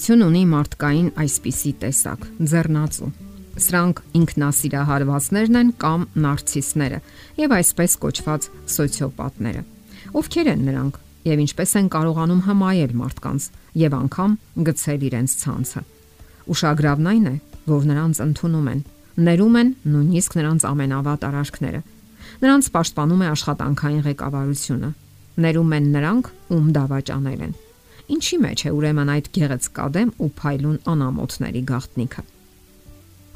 Գոյություն ունի մարդկային այսպիսի տեսակ՝ ձեռնածու։ Սրանք ինքնասիրահարվածներն են կամ նարցիսները եւ այսպես կոչված սոցիոպատները։ Ովքեր են նրանք եւ ինչպես են կարողանում հմայել մարդկանց եւ անգամ գցել իրենց ցանցը։ Ուշագրավն այն է, որ նրանց ընդունում են, ներում են նույնիսկ նրանց ամենավատ արարքները։ Նրանց պաշտպանում է աշխատանքային ղեկավարությունը։ Ներում են նրանք, ում դավաճանել են Ինչի մեջ է ուրեմն այդ գեղեցկադեմ ու փայլուն անամոթների գաղտնիքը։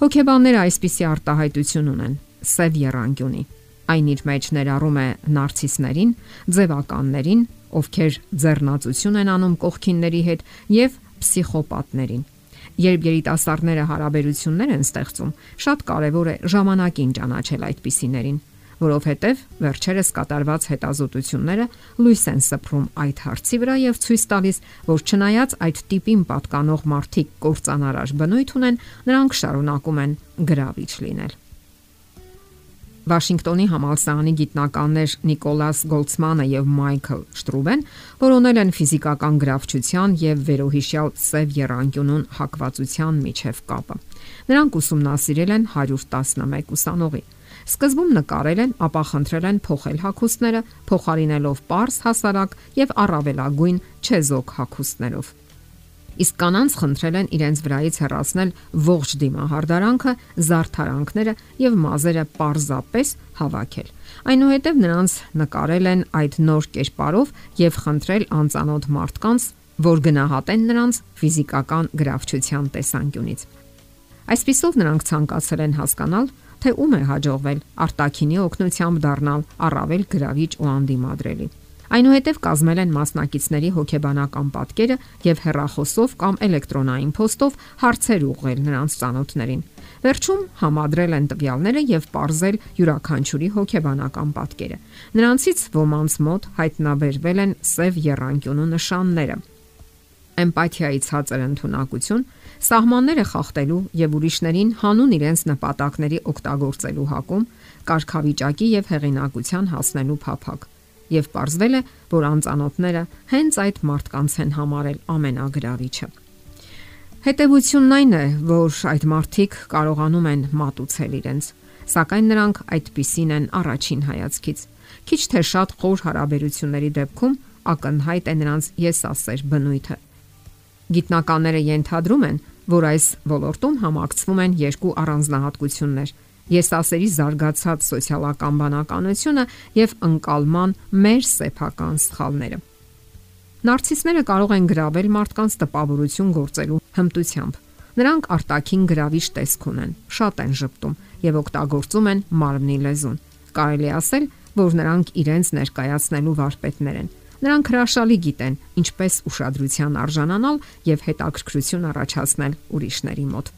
Հոգեբանները այսպիսի արտահայտություն ունեն՝ սև երանգյունի։ Այն իր մեջ ներառում է նարցիսներին, ձևականներին, ովքեր ձեռնացություն են անում կողքինների հետ եւ պսիխոպատներին։ Երբ երիտասարդները հարաբերություններ են ստեղծում, շատ կարևոր է ժամանակին ճանաչել այդպիսիներին որովհետև վերջերս կատարված հետազոտությունները լույս են սփռում այդ հարցի վրա եւ ցույց տալիս, որ չնայած այդ տիպին պատկանող մարդիկ կործանարար բնույթ ունեն, նրանք շարունակում են գրավիչ լինել։ Վաշինգտոնի համալսարանի գիտնականներ Նիկոլաս Գոլցմանը եւ Մայքլ Շտրուբեն որոնել են ֆիզիկական գրավչության եւ վերոհիշյալ սև երանգյունուն հակվածության միջև կապը։ Նրանք ուսումնասիրել են 111 ուսանողի։ Սկզբում նկարել են, ապա խնդրել են փոխել հագուստները, փոխարինելով པարս հասարակ եւ առավելագույն չեզոք հագուստներով։ Իսկ կանանց խնդրել են իրենց վրայից հեռացնել ողջ դիմահարդարանքը, զարդարանքները եւ մազերը պարզապես հավաքել։ Այնուհետև նրանց նկարել են այդ նոր կերպարով եւ խնդրել անծանոթ մարդկանց, որ գնահատեն նրանց ֆիզիկական գրավչության տեսանկյունից։ Այսպիսով նրանք ցանկացել են հասկանալ, թե ում է հաջողվել արտակինի օգնությամբ դառնալ առավել գրավիչ ու անդիմադրելի։ Այնուհետև կազմել են մասնակիցների հոգեբանական պատկերը եւ հերախոսով կամ էլեկտրոնային փոստով հարցեր ուղղել նրանց ցանոթներին։ Վերջում համադրել են տվյալները եւ ողրզել յուրաքանչյուրի հոգեբանական պատկերը։ Նրանցից ոմանց մոտ հայտնաբերվել են սև երանգյունու նշանները։ Էմպաթիայի ցածր ընդունակություն, Սահմանները խախտելու եւ ուրիշներին հանուն իրենց նպատակների օգտագործելու հակում, կարգավիճակի եւ հեղինակության հասնելու փափակ։ Եվ ողրվել է, որ անծանոթները հենց այդ մարդկանց են համարել ամենագրավիչը։ Հետևությունն այն է, որ այդ մարդիկ կարողանում են մատուցել իրենց, սակայն նրանք այդպիսին են առաջին հայացքից։ Քիչ թե շատ խոր հարաբերությունների դեպքում ակնհայտ է նրանց եսասեր բնույթը։ Գիտնականները ենթադրում են, որ այս ոլորտում համակցվում են երկու առանձնահատկություններ՝ եսասերի զարգացած սոցիալական բանականությունը եւ ընկալման մեր սեփական սխալները։ Նարցիսները կարող են գրավել մարդկանց տպավորություն գործելու հմտությամբ։ Նրանք արտաքին գրավիչ տեսք ունեն, շատ են ճպտում եւ օգտագործում են մարմնի լեզուն։ Կարելի ասել, որ նրանք իրենց ներկայացնելու վարպետներ են Նրանք հրաշալի գիտեն ինչպես ուշադրության արժանանալ եւ հետաքրքրություն առաջացնել ուրիշների մոտ։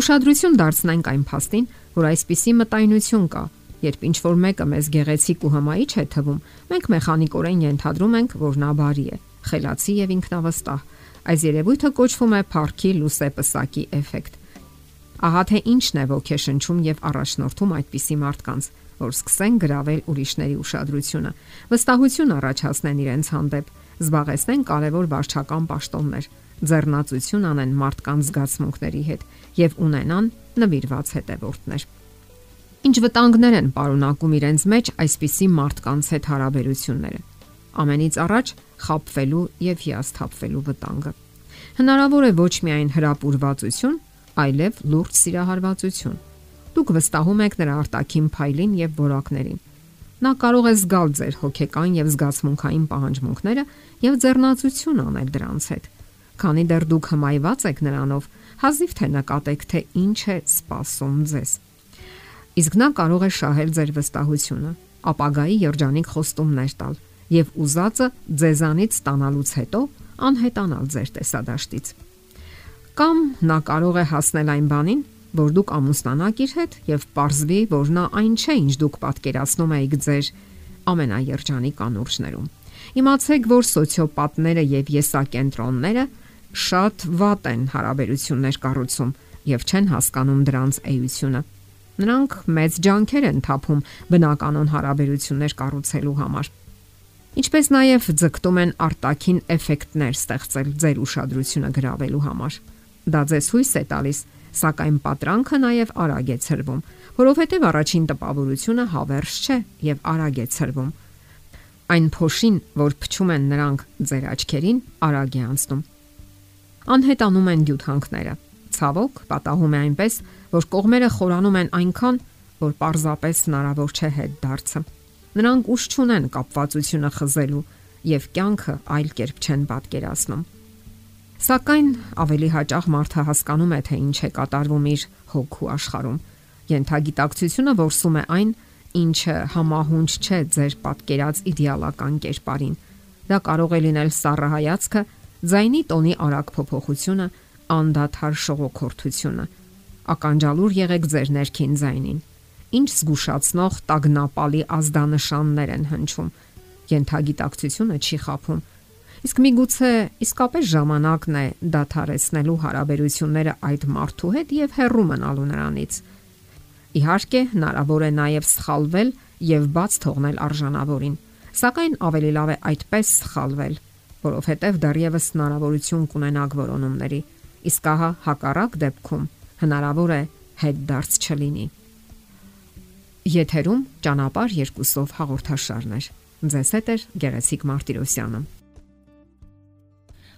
Ուշադրություն դարձնենք այն փաստին, որ այսպիսի մտայնություն կա, երբ ինչ որ մեկը մեզ գեղեցիկ ու հմայիչ է թվում, մենք մեխանիկորեն ենթադրում ենք, որ նա բարի է, խելացի եւ ինքնավստահ։ Այս երևույթը կոչվում է Փարքի լուսեպսակի էֆեկտ։ Ահա թե ինչն է ոգեշնչում եւ առաջնորդում այդպիսի մարդկանց որ սկսեն գravel ուրիշների ուշադրությունը, վստահություն առաջացնեն իրենց հանդեպ, զբաղեցնեն կարևոր վարչական պաշտոններ, ձեռնացություն անեն մարդկանց զգացմունքների հետ եւ ունենան նվիրված հետևորդներ։ Ինչ վտանգներ են պարունակում իրենց մեջ այսպիսի մարդկանց հետ հարաբերությունները։ Ամենից առաջ խապվելու եւ հիասթափվելու վտանգը։ Հնարավոր է ոչ միայն հրապուրվածություն, այլև լուրջ սիրահարվածություն Դուք վստահում եք նրա արտաքին փայլին եւ որակներին։ Նա կարող է զգալ ձեր հոգեկան եւ զգացմունքային պահանջմունքները եւ ձեռնացություն անել դրանց հետ։ Քանի դեռ դուք հմայված եք նրանով, հազիվ թե նկատեք, թե ինչ է սпасում ձեզ։ Իսկ նա կարող է շահել ձեր վստահությունը, ապագայի երջանիկ խոստումներ տալ եւ ուզածը ձեզանից ստանալուց հետո անհետանալ ձեր տեսադաշտից։ Կամ նա կարող է հասնել այն բանին, որ դուք ամուսնանաք իր հետ եւ ողրզվի, որ նա այն չէ, ինչ դուք պատկերացնում եք ձեր ամենաերջանիկ անուրջներում։ Իմացեք, որ սոցիոպատները եւ եսակենտրոնները շատ վատ են հարաբերություններ կառուցում եւ չեն հասկանում դրանց էությունը։ Նրանք մեծ ջանքեր են թափում բնականon հարաբերություններ կառուցելու համար։ Ինչպես նաև ձգտում են արտաքին էֆեկտներ ստեղծել ձեր ուշադրությունը գրավելու համար։ Դա ձեզ հույս է տալիս, սակայն պատրանքը նաև արագ է ծրվում, որովհետև առաջին տպավորությունը հավերժ չէ եւ արագ է ծրվում։ Այն փոշին, որ փչում են նրանք ձեր աչքերին, արագ է անցնում։ Անհետանում են դյութանքները։ Ցավոք, պատահում է այնպես, որ կողմերը խորանում են այնքան, որ պարզապես հնարավոր չէ հետ դարձը։ Նրանք ուշ չունեն կապվածությունը խզելու եւ կյանքը այլ կերպ չեն պատկերացնում։ Սակայն ավելի հաճախ մարդը հասկանում է, թե ինչ է կատարվում իր հոգու աշխարհում։ Ենթագիտակցությունը որսում է այն, ինչը համահունչ չէ ձեր պատկերած իդեալական կերպարին։ Դա կարող է լինել սառը հայացքը, ձայնի տոնի արագ փոփոխությունը, անդադար շողոքորթությունը։ Ականջալուր եղեք ձեր ներքին ձայնին։ Ինչ զգուշացնող տագնապալի ազդանշաններ են հնչում։ Ենթագիտակցությունը չի խափում։ Իսկ միգուցե իսկապես ժամանակն է դադարեցնելու հարաբերությունները այդ մարդու հետ եւ հեռու մնալու նրանից։ Իհարկե, հնարավոր է նաև սխալվել եւ բաց թողնել արժանավորին, սակայն ավելի լավ է այդպես սխալվել, որովհետեւ դեռևս հնարավորություն կունենաք որոնումների։ Իսկ ահա հակառակ դեպքում հնարավոր է հետ դարձ չլինի։ Եթերում ճանապար երկուսով հաղորդաշարն է։ Ձեզ հետ է Գեղեցիկ Մարտիրոսյանը։